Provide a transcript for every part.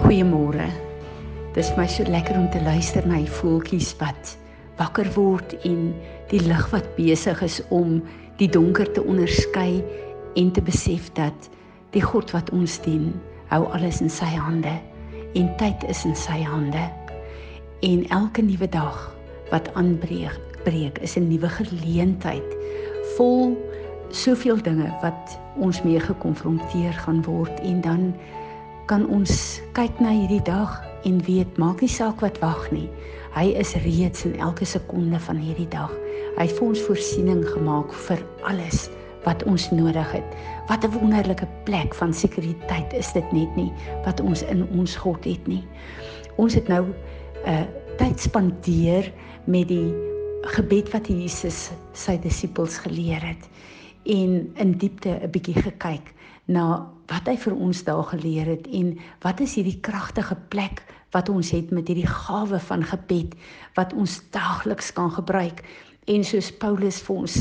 Goeiemôre. Dit is my so lekker om te luister na die voeltjies wat wakker word en die lig wat besig is om die donker te onderskei en te besef dat die God wat ons dien, hou alles in sy hande en tyd is in sy hande. En elke nuwe dag wat aanbreek, breek is 'n nuwe geleentheid vol soveel dinge wat ons mee gekonfronteer gaan word en dan kan ons kyk na hierdie dag en weet maak nie saak wat wag nie. Hy is reeds in elke sekonde van hierdie dag. Hy het vir ons voorsiening gemaak vir alles wat ons nodig het. Wat 'n wonderlike plek van sekuriteit is dit net nie wat ons in ons God het nie. Ons het nou 'n uh, tyd spandeer met die gebed wat Jesus sy disippels geleer het en in diepte 'n bietjie gekyk na wat hy vir ons daar geleer het en wat is hierdie kragtige plek wat ons het met hierdie gawe van gebed wat ons daagliks kan gebruik. En soos Paulus vir ons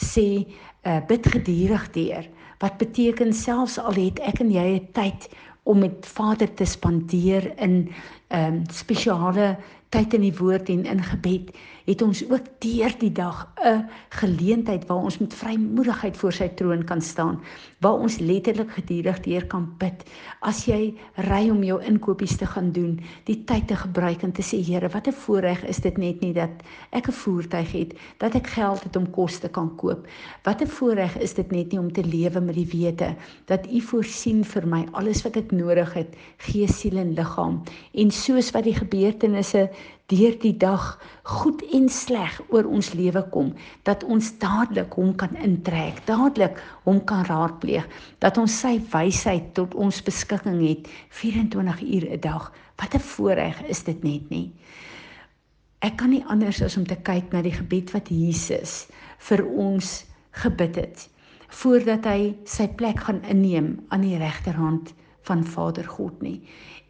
sê uh, bid gedurig deur wat beteken selfs al het ek en jy 'n tyd om met Vader te spandeer in 'n um, ehm, spesiale tyd in die woord en in gebed het ons ook deur die dag 'n geleentheid waar ons met vrymoedigheid voor sy troon kan staan, waar ons letterlik gedurig deur kan bid. As jy ry om jou inkopies te gaan doen, die tyd te gebruik en te sê Here, wat 'n voorreg is dit net nie dat ek 'n voertuig het, dat ek geld het om kos te kan koop. Wat 'n voorreg is dit net nie om te lewe met die wete dat U voorsien vir my alles wat ek nodig het, gees, siel en liggaam. En soos wat die gebeurtenisse deur die dag goed en sleg oor ons lewe kom, dat ons dadelik hom kan intrek, dadelik hom kan raadpleeg, dat ons sy wysheid tot ons beskikking het 24 uur 'n dag. Wat 'n voorreg is dit net nie. Ek kan nie anders as om te kyk na die gebed wat Jesus vir ons gebid het voordat hy sy plek gaan inneem aan die regterhand van Vader God nie.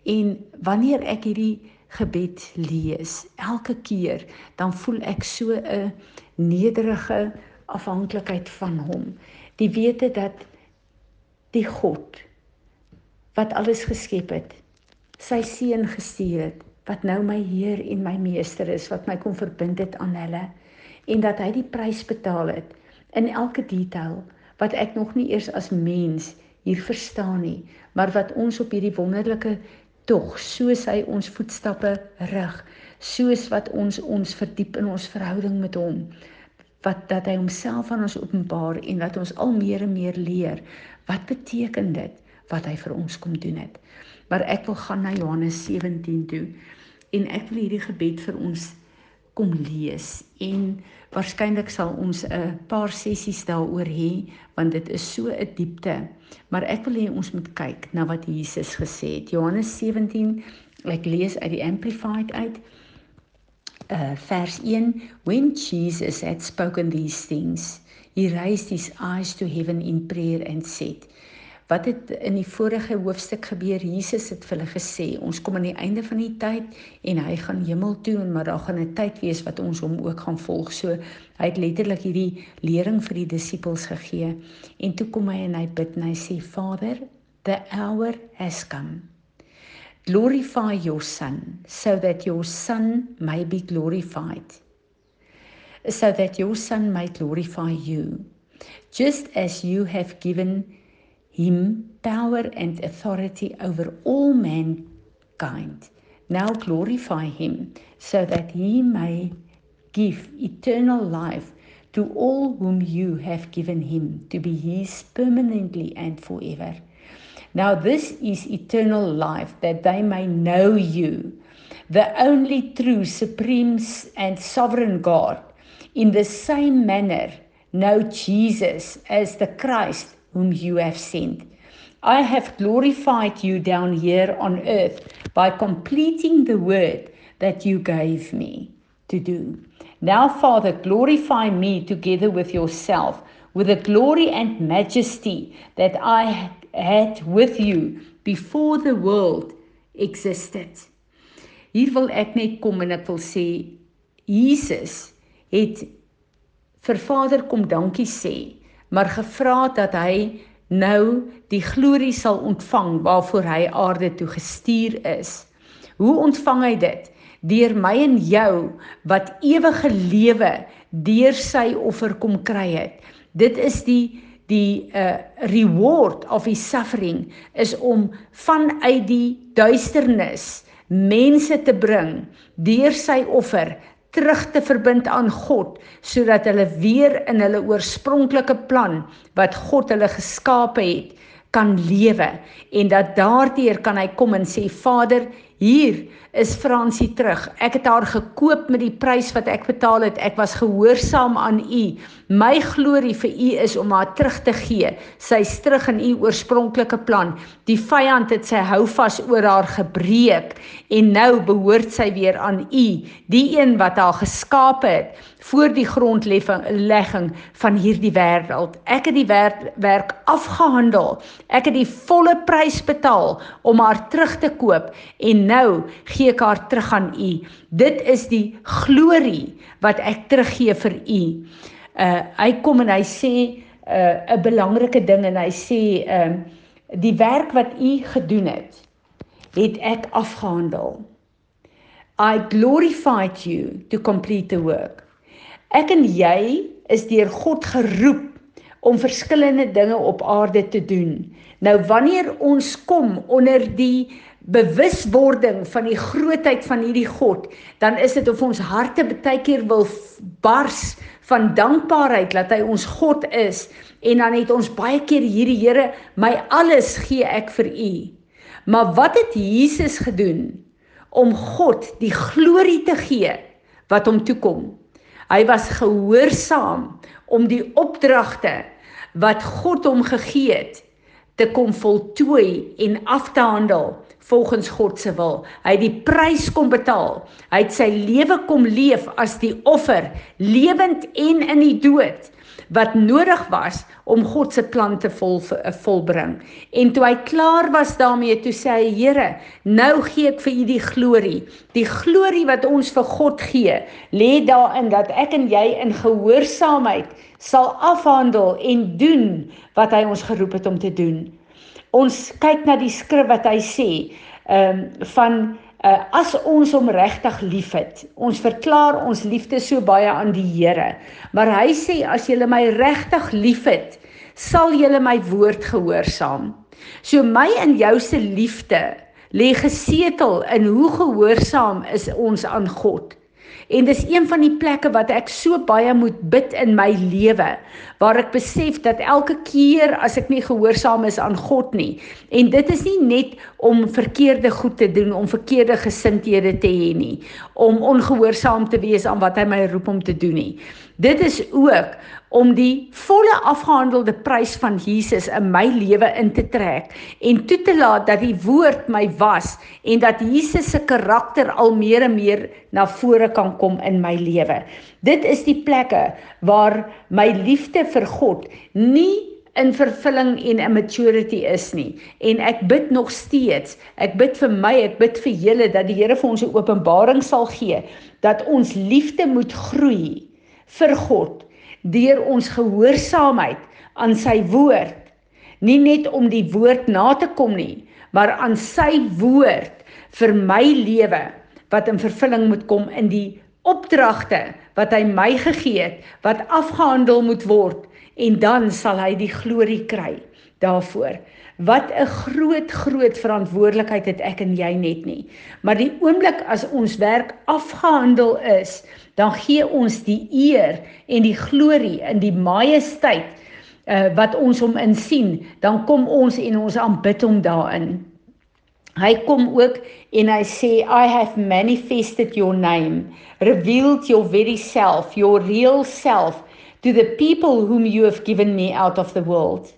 En wanneer ek hierdie gebed lees, elke keer dan voel ek so 'n nederige afhanklikheid van hom. Die wete dat die God wat alles geskep het, sy seun gestuur het wat nou my Heer en my meester is wat my kom verbind het aan hulle en dat hy die prys betaal het in elke detail wat ek nog nie eers as mens hier verstaan nie maar wat ons op hierdie wonderlike tog soos hy ons voetstappe rig soos wat ons ons verdiep in ons verhouding met hom wat dat hy homself aan ons openbaar en dat ons al meer en meer leer wat beteken dit wat hy vir ons kom doen het? Maar ek wil gaan na Johannes 17 toe en ek wil hierdie gebed vir ons kom lees en waarskynlik sal ons 'n paar sessies daaroor hê want dit is so 'n diepte. Maar ek wil hê ons moet kyk na wat Jesus gesê het. Johannes 17 ek lees uit die amplified uit uh, vers 1 when Jesus had spoken these things he raised his eyes to heaven in prayer and said Wat het in die vorige hoofstuk gebeur? Jesus het vir hulle gesê, ons kom aan die einde van die tyd en hy gaan hemel toe en maar daar gaan 'n tyd wees wat ons hom ook gaan volg. So hy het letterlik hierdie lering vir die disippels gegee. En toe kom hy en hy bid en hy sê, "Vader, the hour has come. Glorify your son so that your son may be glorified. So that your son may glorify you, just as you have given him power and authority over all mankind. Now glorify him so that he may give eternal life to all whom you have given him to be his permanently and forever. Now, this is eternal life that they may know you, the only true, supreme, and sovereign God, in the same manner know Jesus as the Christ whom you have sent. I have glorified you down here on earth by completing the word that you gave me to do. Now, Father, glorify me together with yourself, with the glory and majesty that I had with you before the world existed. Hier wil ek net kom en ek wil sê Jesus het vir Vader kom dankie sê maar gevra dat hy nou die glorie sal ontvang waarvoor hy aarde toe gestuur is. Hoe ontvang hy dit? Deur my en jou wat ewige lewe deur sy offer kom kry het. Dit is die die uh reward of his suffering is om vanuit die duisternis mense te bring deur sy offer terug te verbind aan God sodat hulle weer in hulle oorspronklike plan wat God hulle geskape het kan lewe. En dat daardeur kan hy kom en sê Vader hier is Fransie terug. Ek het haar gekoop met die prys wat ek betaal het. Ek was gehoorsaam aan U. My glorie vir U is om haar terug te gee. Sy's terug in U oorspronklike plan. Die vyand het sy houvas oor haar gebreek en nou behoort sy weer aan U, die een wat haar geskaap het voor die grondlegging van hierdie wêreld. Ek het die werk, werk afgehandel. Ek het die volle prys betaal om haar terug te koop en nou gee ek haar terug aan u. Dit is die glorie wat ek teruggee vir u. Uh hy kom en hy sê 'n uh, belangrike ding en hy sê ehm uh, die werk wat u gedoen het, het ek afgehandel. I glorified you to complete the work. Ek en jy is deur God geroep om verskillende dinge op aarde te doen. Nou wanneer ons kom onder die bewuswording van die grootheid van hierdie God, dan is dit of ons harte baie keer wil bars van dankbaarheid dat hy ons God is en dan het ons baie keer hierdie Here, my alles gee ek vir u. Maar wat het Jesus gedoen om God die glorie te gee wat hom toekom? Hy was gehoorsaam om die opdragte wat God hom gegee het te kom voltooi en af te handel volgens God se wil. Hy het die prys kom betaal. Hy het sy lewe kom leef as die offer, lewend en in die dood wat nodig was om God se plan te vol volbring. En toe hy klaar was daarmee, toe sê hy: "Here, nou gee ek vir U die glorie. Die glorie wat ons vir God gee, lê daarin dat ek en jy in gehoorsaamheid sal afhandel en doen wat hy ons geroep het om te doen." Ons kyk na die skrif wat hy sê, ehm um, van uh, as ons hom regtig liefhet. Ons verklaar ons liefde so baie aan die Here. Maar hy sê as jy my regtig liefhet, sal jy my woord gehoorsaam. So my en jou se liefde lê gesetel in hoe gehoorsaam is ons aan God. En dis een van die plekke wat ek so baie moet bid in my lewe, waar ek besef dat elke keer as ek nie gehoorsaam is aan God nie, en dit is nie net om verkeerde goed te doen, om verkeerde gesindhede te hê nie, om ongehoorsaam te wees aan wat hy my roep om te doen nie. Dit is ook om die volle afgehandelde prys van Jesus in my lewe in te trek en toe te laat dat die woord my was en dat Jesus se karakter al meer en meer na vore kan kom in my lewe. Dit is die plekke waar my liefde vir God nie in vervulling en in maturity is nie en ek bid nog steeds ek bid vir my ek bid vir julle dat die Here vir ons 'n openbaring sal gee dat ons liefde moet groei vir God deur ons gehoorsaamheid aan sy woord. Nie net om die woord na te kom nie, maar aan sy woord vir my lewe wat in vervulling moet kom in die opdragte wat hy my gegee het wat afgehandel moet word en dan sal hy die glorie kry daarvoor. Wat 'n groot groot verantwoordelikheid het ek en jy net nie. Maar die oomblik as ons werk afgehandel is, dan gee ons die eer en die glorie in die majesteit uh, wat ons hom insien, dan kom ons en ons aanbid hom daarin. Hy kom ook en hy sê I have manifested your name, revealed your very self, your real self to the people whom you have given me out of the world.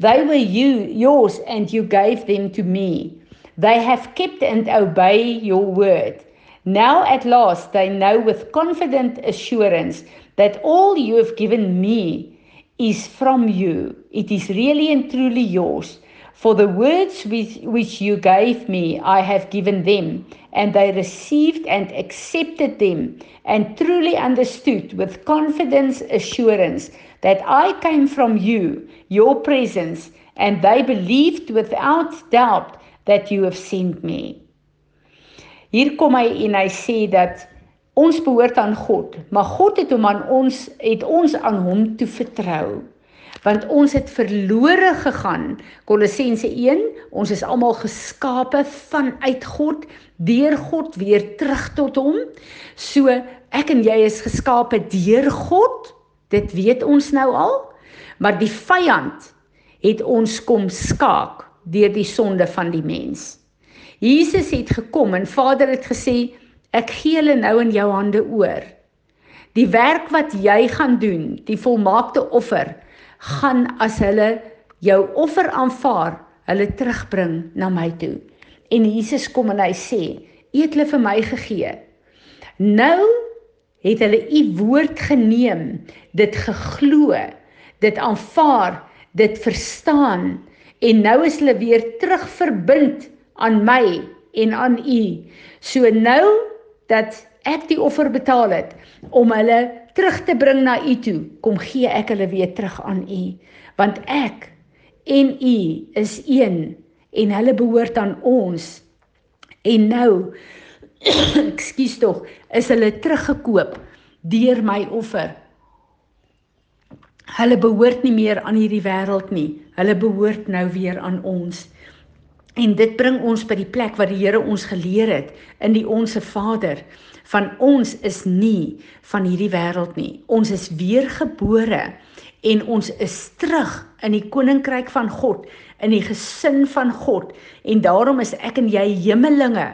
They were you yours and you gave them to me. They have kept and obey your word. Now at last they know with confident assurance that all you have given me is from you. It is really and truly yours. For the words which, which you gave me, I have given them, and they received and accepted them, and truly understood with confidence assurance that I came from you, your presence, and they believed without doubt that you have sent me. Hier kom hy en hy sê dat ons behoort aan God, maar God het hom aan ons het ons aan hom toe vertrou. Want ons het verlore gegaan. Kolossense 1, ons is almal geskape vanuit God, deur God weer terug tot hom. So ek en jy is geskape deur God. Dit weet ons nou al. Maar die vyand het ons kom skaak deur die sonde van die mens. Jesus het gekom en Vader het gesê ek gee hulle nou in jou hande oor. Die werk wat jy gaan doen, die volmaakte offer, gaan as hulle jou offer aanvaar, hulle terugbring na my toe. En Jesus kom en hy sê, "U het hulle vir my gegee. Nou het hulle u woord geneem, dit geglo, dit aanvaar, dit verstaan en nou is hulle weer terugverbind aan my en aan u. So nou dat ek die offer betaal het om hulle terug te bring na u toe, kom gee ek hulle weer terug aan u, want ek en u is een en hulle behoort aan ons. En nou ekskuus tog, is hulle teruggekoop deur my offer. Hulle behoort nie meer aan hierdie wêreld nie. Hulle behoort nou weer aan ons. En dit bring ons by die plek waar die Here ons geleer het in die onsse Vader van ons is nie van hierdie wêreld nie. Ons is weergebore en ons is terug in die koninkryk van God, in die gesin van God en daarom is ek en jy hemelinge.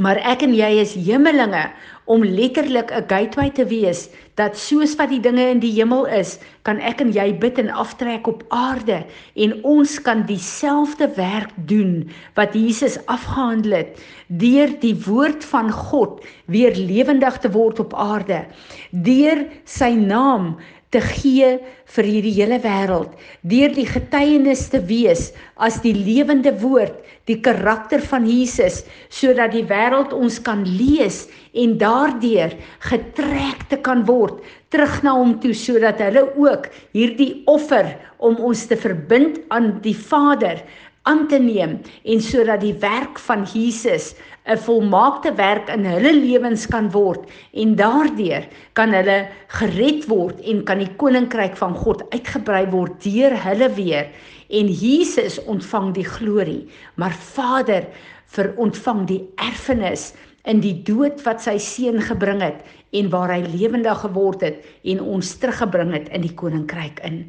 Maar ek en jy is hemelinge om letterlik 'n gateway te wees dat soos wat die dinge in die hemel is, kan ek en jy bid en aftrek op aarde en ons kan dieselfde werk doen wat Jesus afgehandel het deur die woord van God weer lewendig te word op aarde. Deur sy naam te gee vir hierdie hele wêreld. Deur die getuienis te wees as die lewende woord die karakter van Jesus sodat die wêreld ons kan lees en daardeur getrek te kan word terug na hom toe sodat hulle ook hierdie offer om ons te verbind aan die Vader aan te neem en sodat die werk van Jesus 'n volmaakte werk in hulle lewens kan word en daardeur kan hulle gered word en kan die koninkryk van God uitgebrei word deur hulle weer. En Jesus ontvang die glorie maar Vader vir ontvang die erfenis in die dood wat sy seun gebring het en waar hy lewendig geword het en ons teruggebring het in die koninkryk in.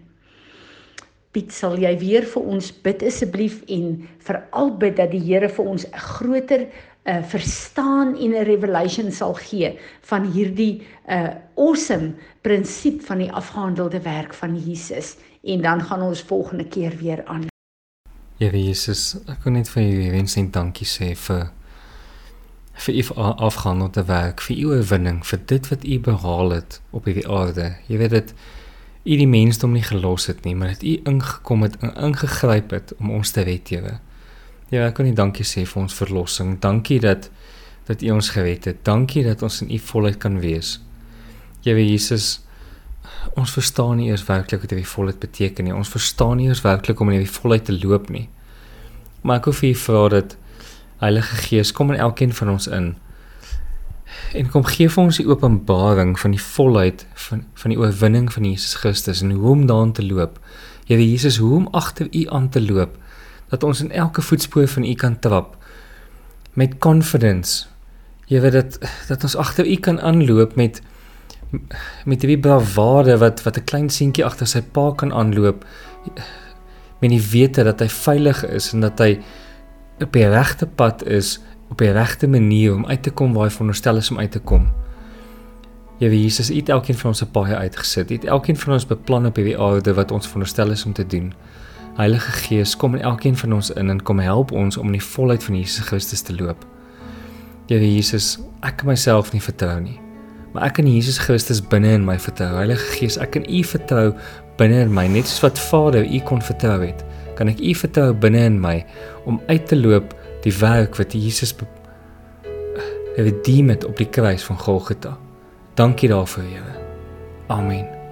Piet, sal jy weer vir ons bid asseblief en veral bid dat die Here vir ons 'n groter uh, verstaan en 'n revelation sal gee van hierdie uh awesome prinsip van die afgehandelde werk van Jesus en dan gaan ons volgende keer weer aan. Here Jesus, ek wil net vir u wens en dankie sê vir vir u afgehandelde werk, vir u oorwinning, vir dit wat u behaal het op hierdie aarde. Jy weet dit u die mensdom nie gelos het nie, maar dat u ingekom het en ingegryp het om ons te red, Here. Ja, ek kan nie dankie sê vir ons verlossing. Dankie dat dat U ons gered het. Dankie dat ons in U volheid kan wees. Here Jesus, ons verstaan nie eers werklik wat hierdie volheid beteken nie. Ons verstaan nie eers werklik om in hierdie volheid te loop nie. Maar ek wil vir U vra dat Heilige Gees kom in elkeen van ons in. En kom gee vir ons die openbaring van die volheid van van die oorwinning van Jesus Christus en hoe om daarin te loop. Here Jesus, hoe om agter U aan te loop dat ons in elke voetspoor van U kan trap met confidence. Jy weet dat dat ons agter U kan aanloop met met die bravade wat wat 'n klein seentjie agter sy pa kan aanloop met die wete dat hy veilig is en dat hy op die regte pad is op die regte manier om uit te kom waar hy veronderstel is om uit te kom. Jy weet Jesus het elkeen van ons se paai uitgesit. Het elkeen van ons beplan op hierdie aarde wat ons veronderstel is om te doen. Heilige Gees, kom in elkeen van ons in en kom help ons om in die volheid van Jesus Christus te loop. Here Jesus, ek kan myself nie vertrou nie, maar ek kan Jesus Christus binne in my vertrou. Heilige Gees, ek kan U vertrou binne in my, net soos wat Vader U kon vertrou het kan ek U vertrou binne in my om uit te loop die werk wat Jesus het op die kruis van Golgotha. Dankie daarvoor, Here. Amen.